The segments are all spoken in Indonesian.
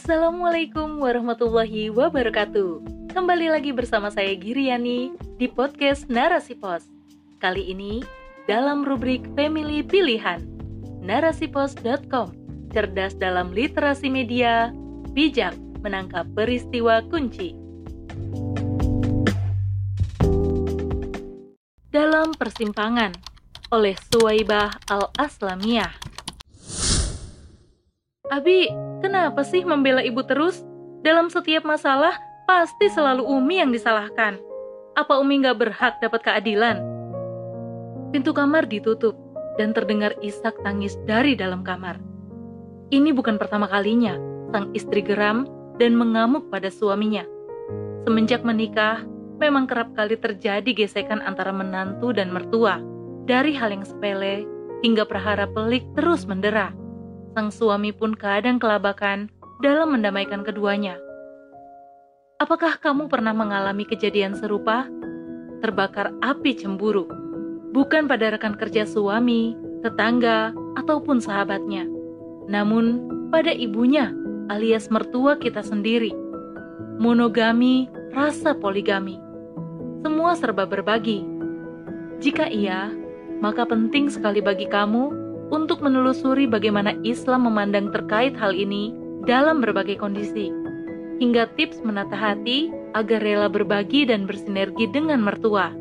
Assalamualaikum warahmatullahi wabarakatuh. Kembali lagi bersama saya Giriani di podcast Narasi Pos. Kali ini dalam rubrik Family Pilihan. Narasipos.com. Cerdas dalam literasi media, bijak menangkap peristiwa kunci. Dalam Persimpangan oleh Suwaibah Al-Aslamiyah. Abi, kenapa sih membela ibu terus? Dalam setiap masalah, pasti selalu Umi yang disalahkan. Apa Umi nggak berhak dapat keadilan? Pintu kamar ditutup, dan terdengar isak tangis dari dalam kamar. Ini bukan pertama kalinya sang istri geram dan mengamuk pada suaminya. Semenjak menikah, memang kerap kali terjadi gesekan antara menantu dan mertua, dari hal yang sepele hingga prahara pelik terus mendera sang suami pun kadang kelabakan dalam mendamaikan keduanya. Apakah kamu pernah mengalami kejadian serupa? Terbakar api cemburu, bukan pada rekan kerja suami, tetangga, ataupun sahabatnya, namun pada ibunya alias mertua kita sendiri. Monogami, rasa poligami, semua serba berbagi. Jika iya, maka penting sekali bagi kamu untuk menelusuri bagaimana Islam memandang terkait hal ini dalam berbagai kondisi, hingga tips menata hati agar rela berbagi dan bersinergi dengan mertua.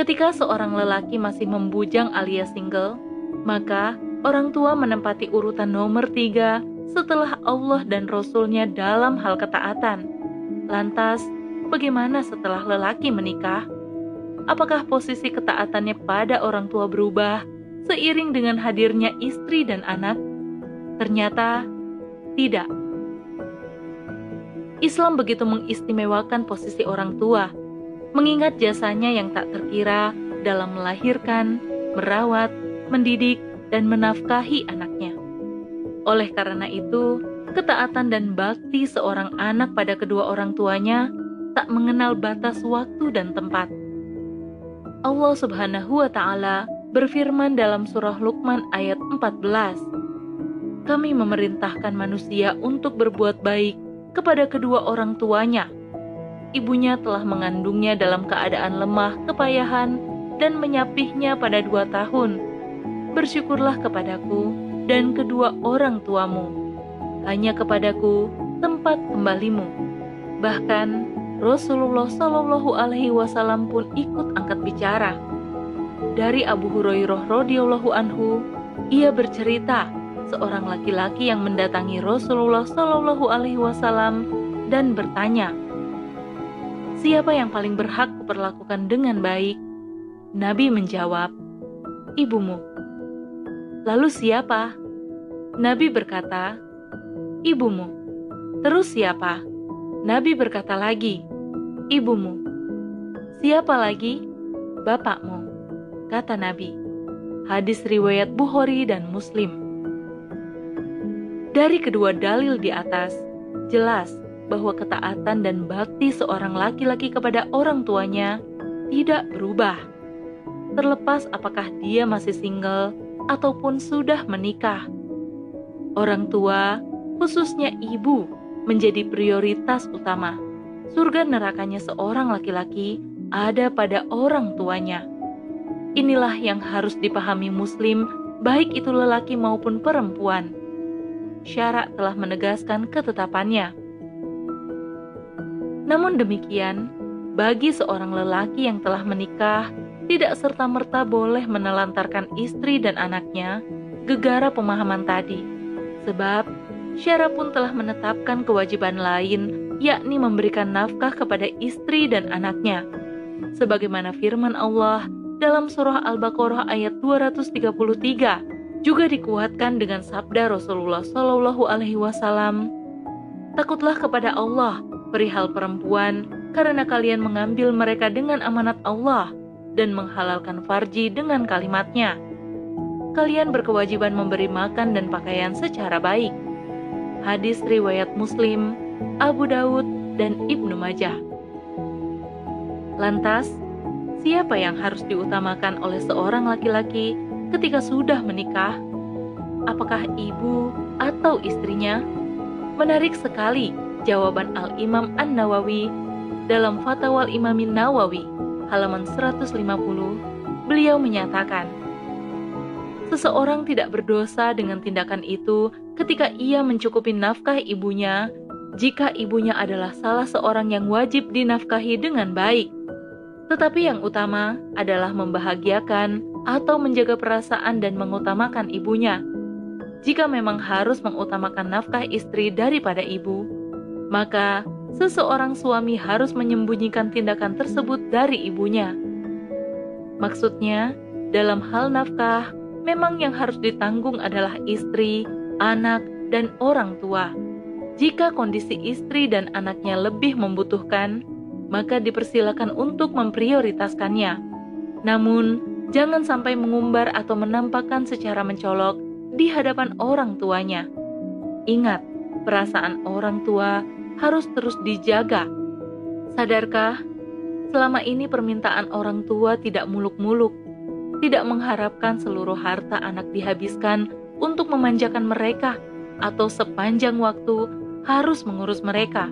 Ketika seorang lelaki masih membujang alias single, maka orang tua menempati urutan nomor tiga setelah Allah dan Rasulnya dalam hal ketaatan. Lantas, bagaimana setelah lelaki menikah? Apakah posisi ketaatannya pada orang tua berubah seiring dengan hadirnya istri dan anak? Ternyata tidak. Islam begitu mengistimewakan posisi orang tua, mengingat jasanya yang tak terkira dalam melahirkan, merawat, mendidik, dan menafkahi anaknya. Oleh karena itu, ketaatan dan bakti seorang anak pada kedua orang tuanya tak mengenal batas waktu dan tempat. Allah Subhanahu wa Ta'ala berfirman dalam surah Luqman ayat 14. Kami memerintahkan manusia untuk berbuat baik kepada kedua orang tuanya. Ibunya telah mengandungnya dalam keadaan lemah, kepayahan, dan menyapihnya pada dua tahun. Bersyukurlah kepadaku dan kedua orang tuamu. Hanya kepadaku tempat kembalimu. Bahkan Rasulullah Shallallahu Alaihi Wasallam pun ikut angkat bicara dari Abu Hurairah radhiyallahu anhu, ia bercerita seorang laki-laki yang mendatangi Rasulullah Shallallahu alaihi wasallam dan bertanya, "Siapa yang paling berhak kuperlakukan dengan baik?" Nabi menjawab, "Ibumu." Lalu siapa? Nabi berkata, "Ibumu." Terus siapa? Nabi berkata lagi, "Ibumu." Siapa lagi? Bapakmu kata Nabi. Hadis riwayat Bukhari dan Muslim. Dari kedua dalil di atas, jelas bahwa ketaatan dan bakti seorang laki-laki kepada orang tuanya tidak berubah. Terlepas apakah dia masih single ataupun sudah menikah. Orang tua, khususnya ibu, menjadi prioritas utama. Surga nerakanya seorang laki-laki ada pada orang tuanya. Inilah yang harus dipahami Muslim, baik itu lelaki maupun perempuan. Syarak telah menegaskan ketetapannya. Namun demikian, bagi seorang lelaki yang telah menikah, tidak serta-merta boleh menelantarkan istri dan anaknya gegara pemahaman tadi. Sebab Syara pun telah menetapkan kewajiban lain, yakni memberikan nafkah kepada istri dan anaknya. Sebagaimana firman Allah dalam surah Al-Baqarah ayat 233 juga dikuatkan dengan sabda Rasulullah Shallallahu alaihi wasallam, "Takutlah kepada Allah perihal perempuan karena kalian mengambil mereka dengan amanat Allah dan menghalalkan farji dengan kalimatnya. Kalian berkewajiban memberi makan dan pakaian secara baik." Hadis riwayat Muslim, Abu Daud, dan Ibnu Majah. Lantas, siapa yang harus diutamakan oleh seorang laki-laki ketika sudah menikah? Apakah ibu atau istrinya? Menarik sekali jawaban Al-Imam An-Nawawi dalam Fatwa Imamin Nawawi halaman 150. Beliau menyatakan, Seseorang tidak berdosa dengan tindakan itu ketika ia mencukupi nafkah ibunya jika ibunya adalah salah seorang yang wajib dinafkahi dengan baik. Tetapi yang utama adalah membahagiakan atau menjaga perasaan dan mengutamakan ibunya. Jika memang harus mengutamakan nafkah istri daripada ibu, maka seseorang suami harus menyembunyikan tindakan tersebut dari ibunya. Maksudnya, dalam hal nafkah, memang yang harus ditanggung adalah istri, anak, dan orang tua. Jika kondisi istri dan anaknya lebih membutuhkan, maka dipersilakan untuk memprioritaskannya. Namun, jangan sampai mengumbar atau menampakkan secara mencolok di hadapan orang tuanya. Ingat, perasaan orang tua harus terus dijaga. Sadarkah, selama ini permintaan orang tua tidak muluk-muluk, tidak mengharapkan seluruh harta anak dihabiskan untuk memanjakan mereka atau sepanjang waktu harus mengurus mereka.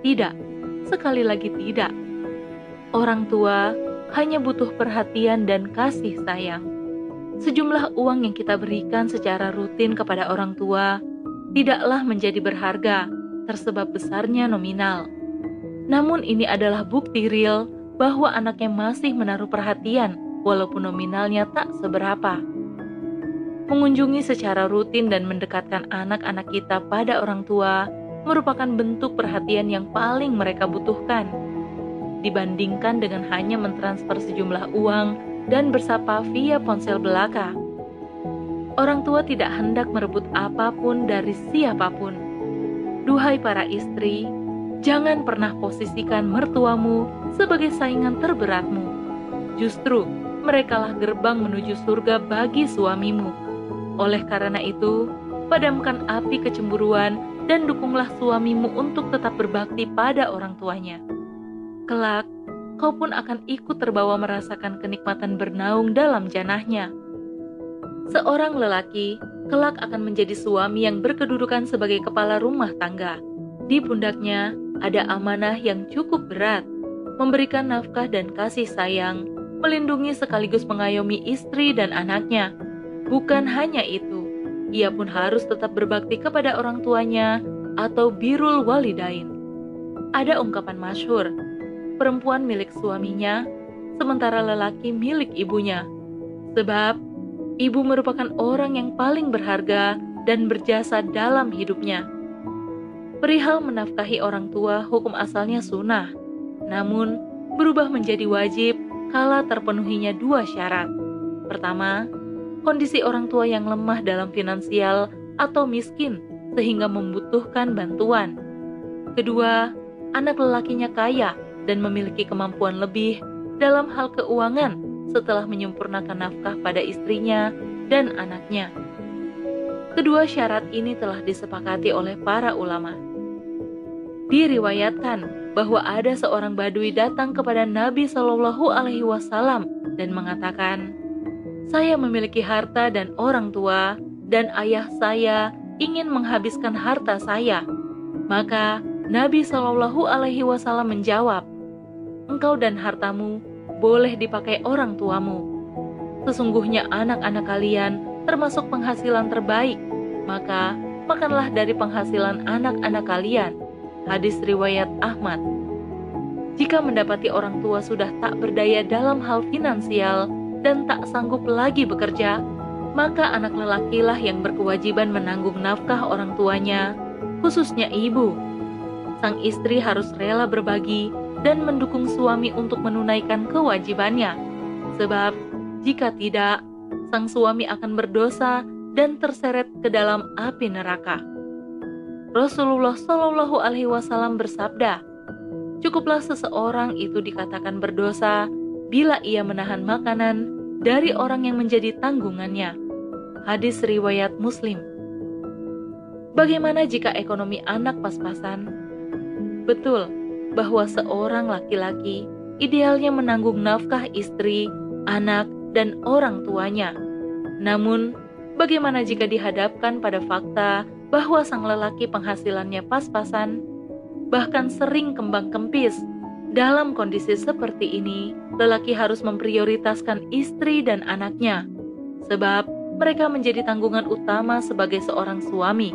Tidak, sekali lagi tidak. Orang tua hanya butuh perhatian dan kasih sayang. Sejumlah uang yang kita berikan secara rutin kepada orang tua tidaklah menjadi berharga tersebab besarnya nominal. Namun ini adalah bukti real bahwa anaknya masih menaruh perhatian walaupun nominalnya tak seberapa. Mengunjungi secara rutin dan mendekatkan anak-anak kita pada orang tua merupakan bentuk perhatian yang paling mereka butuhkan. Dibandingkan dengan hanya mentransfer sejumlah uang dan bersapa via ponsel belaka. Orang tua tidak hendak merebut apa pun dari siapa pun. Duhai para istri, jangan pernah posisikan mertuamu sebagai saingan terberatmu. Justru, merekalah gerbang menuju surga bagi suamimu. Oleh karena itu, padamkan api kecemburuan dan dukunglah suamimu untuk tetap berbakti pada orang tuanya. Kelak, kau pun akan ikut terbawa merasakan kenikmatan bernaung dalam janahnya. Seorang lelaki kelak akan menjadi suami yang berkedudukan sebagai kepala rumah tangga. Di pundaknya ada amanah yang cukup berat, memberikan nafkah dan kasih sayang melindungi sekaligus mengayomi istri dan anaknya. Bukan hanya itu, ia pun harus tetap berbakti kepada orang tuanya atau birul walidain. Ada ungkapan masyhur, perempuan milik suaminya, sementara lelaki milik ibunya. Sebab, ibu merupakan orang yang paling berharga dan berjasa dalam hidupnya. Perihal menafkahi orang tua hukum asalnya sunnah, namun berubah menjadi wajib kala terpenuhinya dua syarat. Pertama, kondisi orang tua yang lemah dalam finansial atau miskin sehingga membutuhkan bantuan. Kedua, anak lelakinya kaya dan memiliki kemampuan lebih dalam hal keuangan setelah menyempurnakan nafkah pada istrinya dan anaknya. Kedua syarat ini telah disepakati oleh para ulama. Diriwayatkan bahwa ada seorang badui datang kepada Nabi Shallallahu Alaihi Wasallam dan mengatakan, "Saya memiliki harta dan orang tua, dan ayah saya ingin menghabiskan harta saya." Maka Nabi Shallallahu Alaihi Wasallam menjawab, "Engkau dan hartamu boleh dipakai orang tuamu. Sesungguhnya anak-anak kalian termasuk penghasilan terbaik, maka makanlah dari penghasilan anak-anak kalian." Hadis riwayat Ahmad. Jika mendapati orang tua sudah tak berdaya dalam hal finansial dan tak sanggup lagi bekerja, maka anak lelakilah yang berkewajiban menanggung nafkah orang tuanya, khususnya ibu. Sang istri harus rela berbagi dan mendukung suami untuk menunaikan kewajibannya. Sebab jika tidak, sang suami akan berdosa dan terseret ke dalam api neraka. Rasulullah Shallallahu Alaihi Wasallam bersabda, "Cukuplah seseorang itu dikatakan berdosa bila ia menahan makanan dari orang yang menjadi tanggungannya." Hadis riwayat Muslim. Bagaimana jika ekonomi anak pas-pasan? Betul bahwa seorang laki-laki idealnya menanggung nafkah istri, anak, dan orang tuanya. Namun, bagaimana jika dihadapkan pada fakta bahwa sang lelaki penghasilannya pas-pasan, bahkan sering kembang kempis. Dalam kondisi seperti ini, lelaki harus memprioritaskan istri dan anaknya, sebab mereka menjadi tanggungan utama sebagai seorang suami.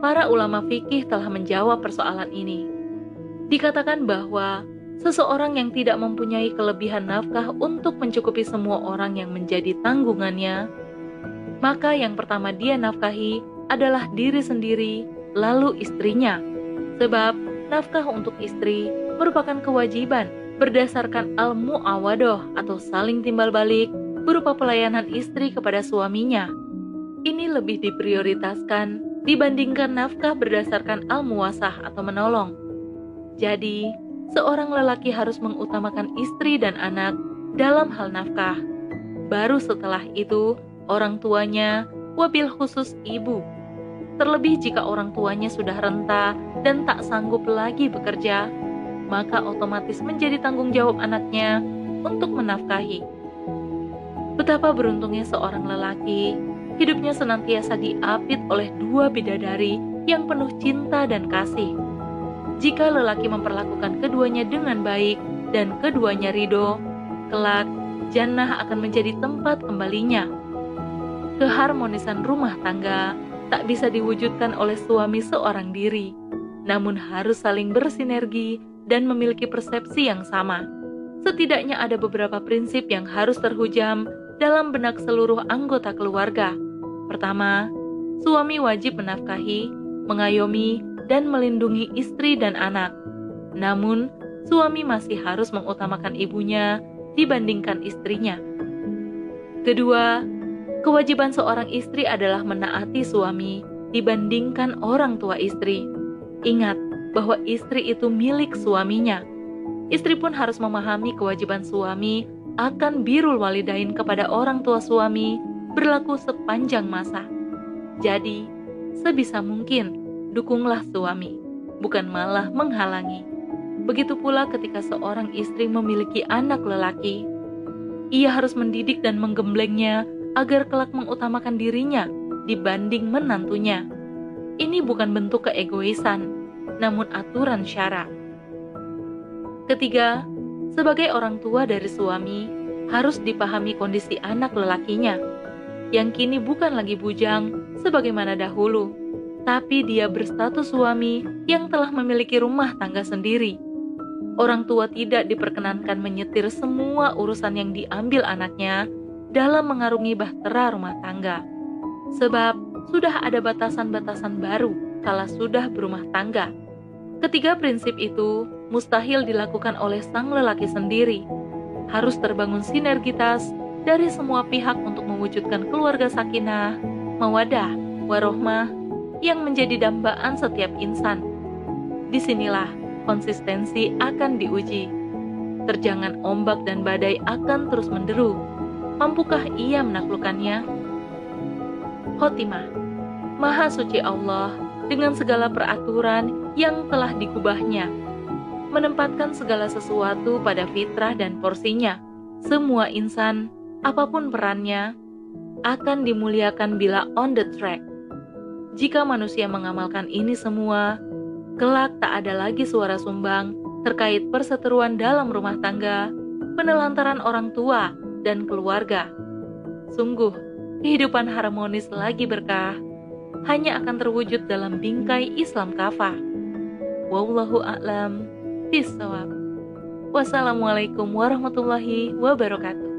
Para ulama fikih telah menjawab persoalan ini. Dikatakan bahwa seseorang yang tidak mempunyai kelebihan nafkah untuk mencukupi semua orang yang menjadi tanggungannya, maka yang pertama dia nafkahi adalah diri sendiri, lalu istrinya. Sebab nafkah untuk istri merupakan kewajiban berdasarkan al-mu'awadoh atau saling timbal balik berupa pelayanan istri kepada suaminya. Ini lebih diprioritaskan dibandingkan nafkah berdasarkan al-muwasah atau menolong. Jadi, seorang lelaki harus mengutamakan istri dan anak dalam hal nafkah. Baru setelah itu, orang tuanya, wabil khusus ibu. Terlebih jika orang tuanya sudah renta dan tak sanggup lagi bekerja, maka otomatis menjadi tanggung jawab anaknya untuk menafkahi. Betapa beruntungnya seorang lelaki, hidupnya senantiasa diapit oleh dua bidadari yang penuh cinta dan kasih jika lelaki memperlakukan keduanya dengan baik dan keduanya ridho, kelak jannah akan menjadi tempat kembalinya. Keharmonisan rumah tangga tak bisa diwujudkan oleh suami seorang diri, namun harus saling bersinergi dan memiliki persepsi yang sama. Setidaknya ada beberapa prinsip yang harus terhujam dalam benak seluruh anggota keluarga. Pertama, suami wajib menafkahi, mengayomi, dan melindungi istri dan anak. Namun, suami masih harus mengutamakan ibunya dibandingkan istrinya. Kedua, kewajiban seorang istri adalah menaati suami dibandingkan orang tua istri. Ingat bahwa istri itu milik suaminya. Istri pun harus memahami kewajiban suami akan birul walidain kepada orang tua suami berlaku sepanjang masa. Jadi, sebisa mungkin dukunglah suami, bukan malah menghalangi. Begitu pula ketika seorang istri memiliki anak lelaki, ia harus mendidik dan menggemblengnya agar kelak mengutamakan dirinya dibanding menantunya. Ini bukan bentuk keegoisan, namun aturan syara. Ketiga, sebagai orang tua dari suami, harus dipahami kondisi anak lelakinya, yang kini bukan lagi bujang sebagaimana dahulu, tapi dia berstatus suami yang telah memiliki rumah tangga sendiri. Orang tua tidak diperkenankan menyetir semua urusan yang diambil anaknya dalam mengarungi bahtera rumah tangga. Sebab sudah ada batasan-batasan baru kala sudah berumah tangga. Ketiga prinsip itu mustahil dilakukan oleh sang lelaki sendiri. Harus terbangun sinergitas dari semua pihak untuk mewujudkan keluarga sakinah, mawadah, warohmah, yang menjadi dambaan setiap insan. Di sinilah konsistensi akan diuji. Terjangan ombak dan badai akan terus menderu. Mampukah ia menaklukkannya? Khotimah Maha suci Allah dengan segala peraturan yang telah dikubahnya, menempatkan segala sesuatu pada fitrah dan porsinya. Semua insan, apa pun perannya, akan dimuliakan bila on the track. Jika manusia mengamalkan ini semua, kelak tak ada lagi suara sumbang terkait perseteruan dalam rumah tangga, penelantaran orang tua, dan keluarga. Sungguh, kehidupan harmonis lagi berkah hanya akan terwujud dalam bingkai Islam kafah. Wallahu a'lam bishawab. Wassalamualaikum warahmatullahi wabarakatuh.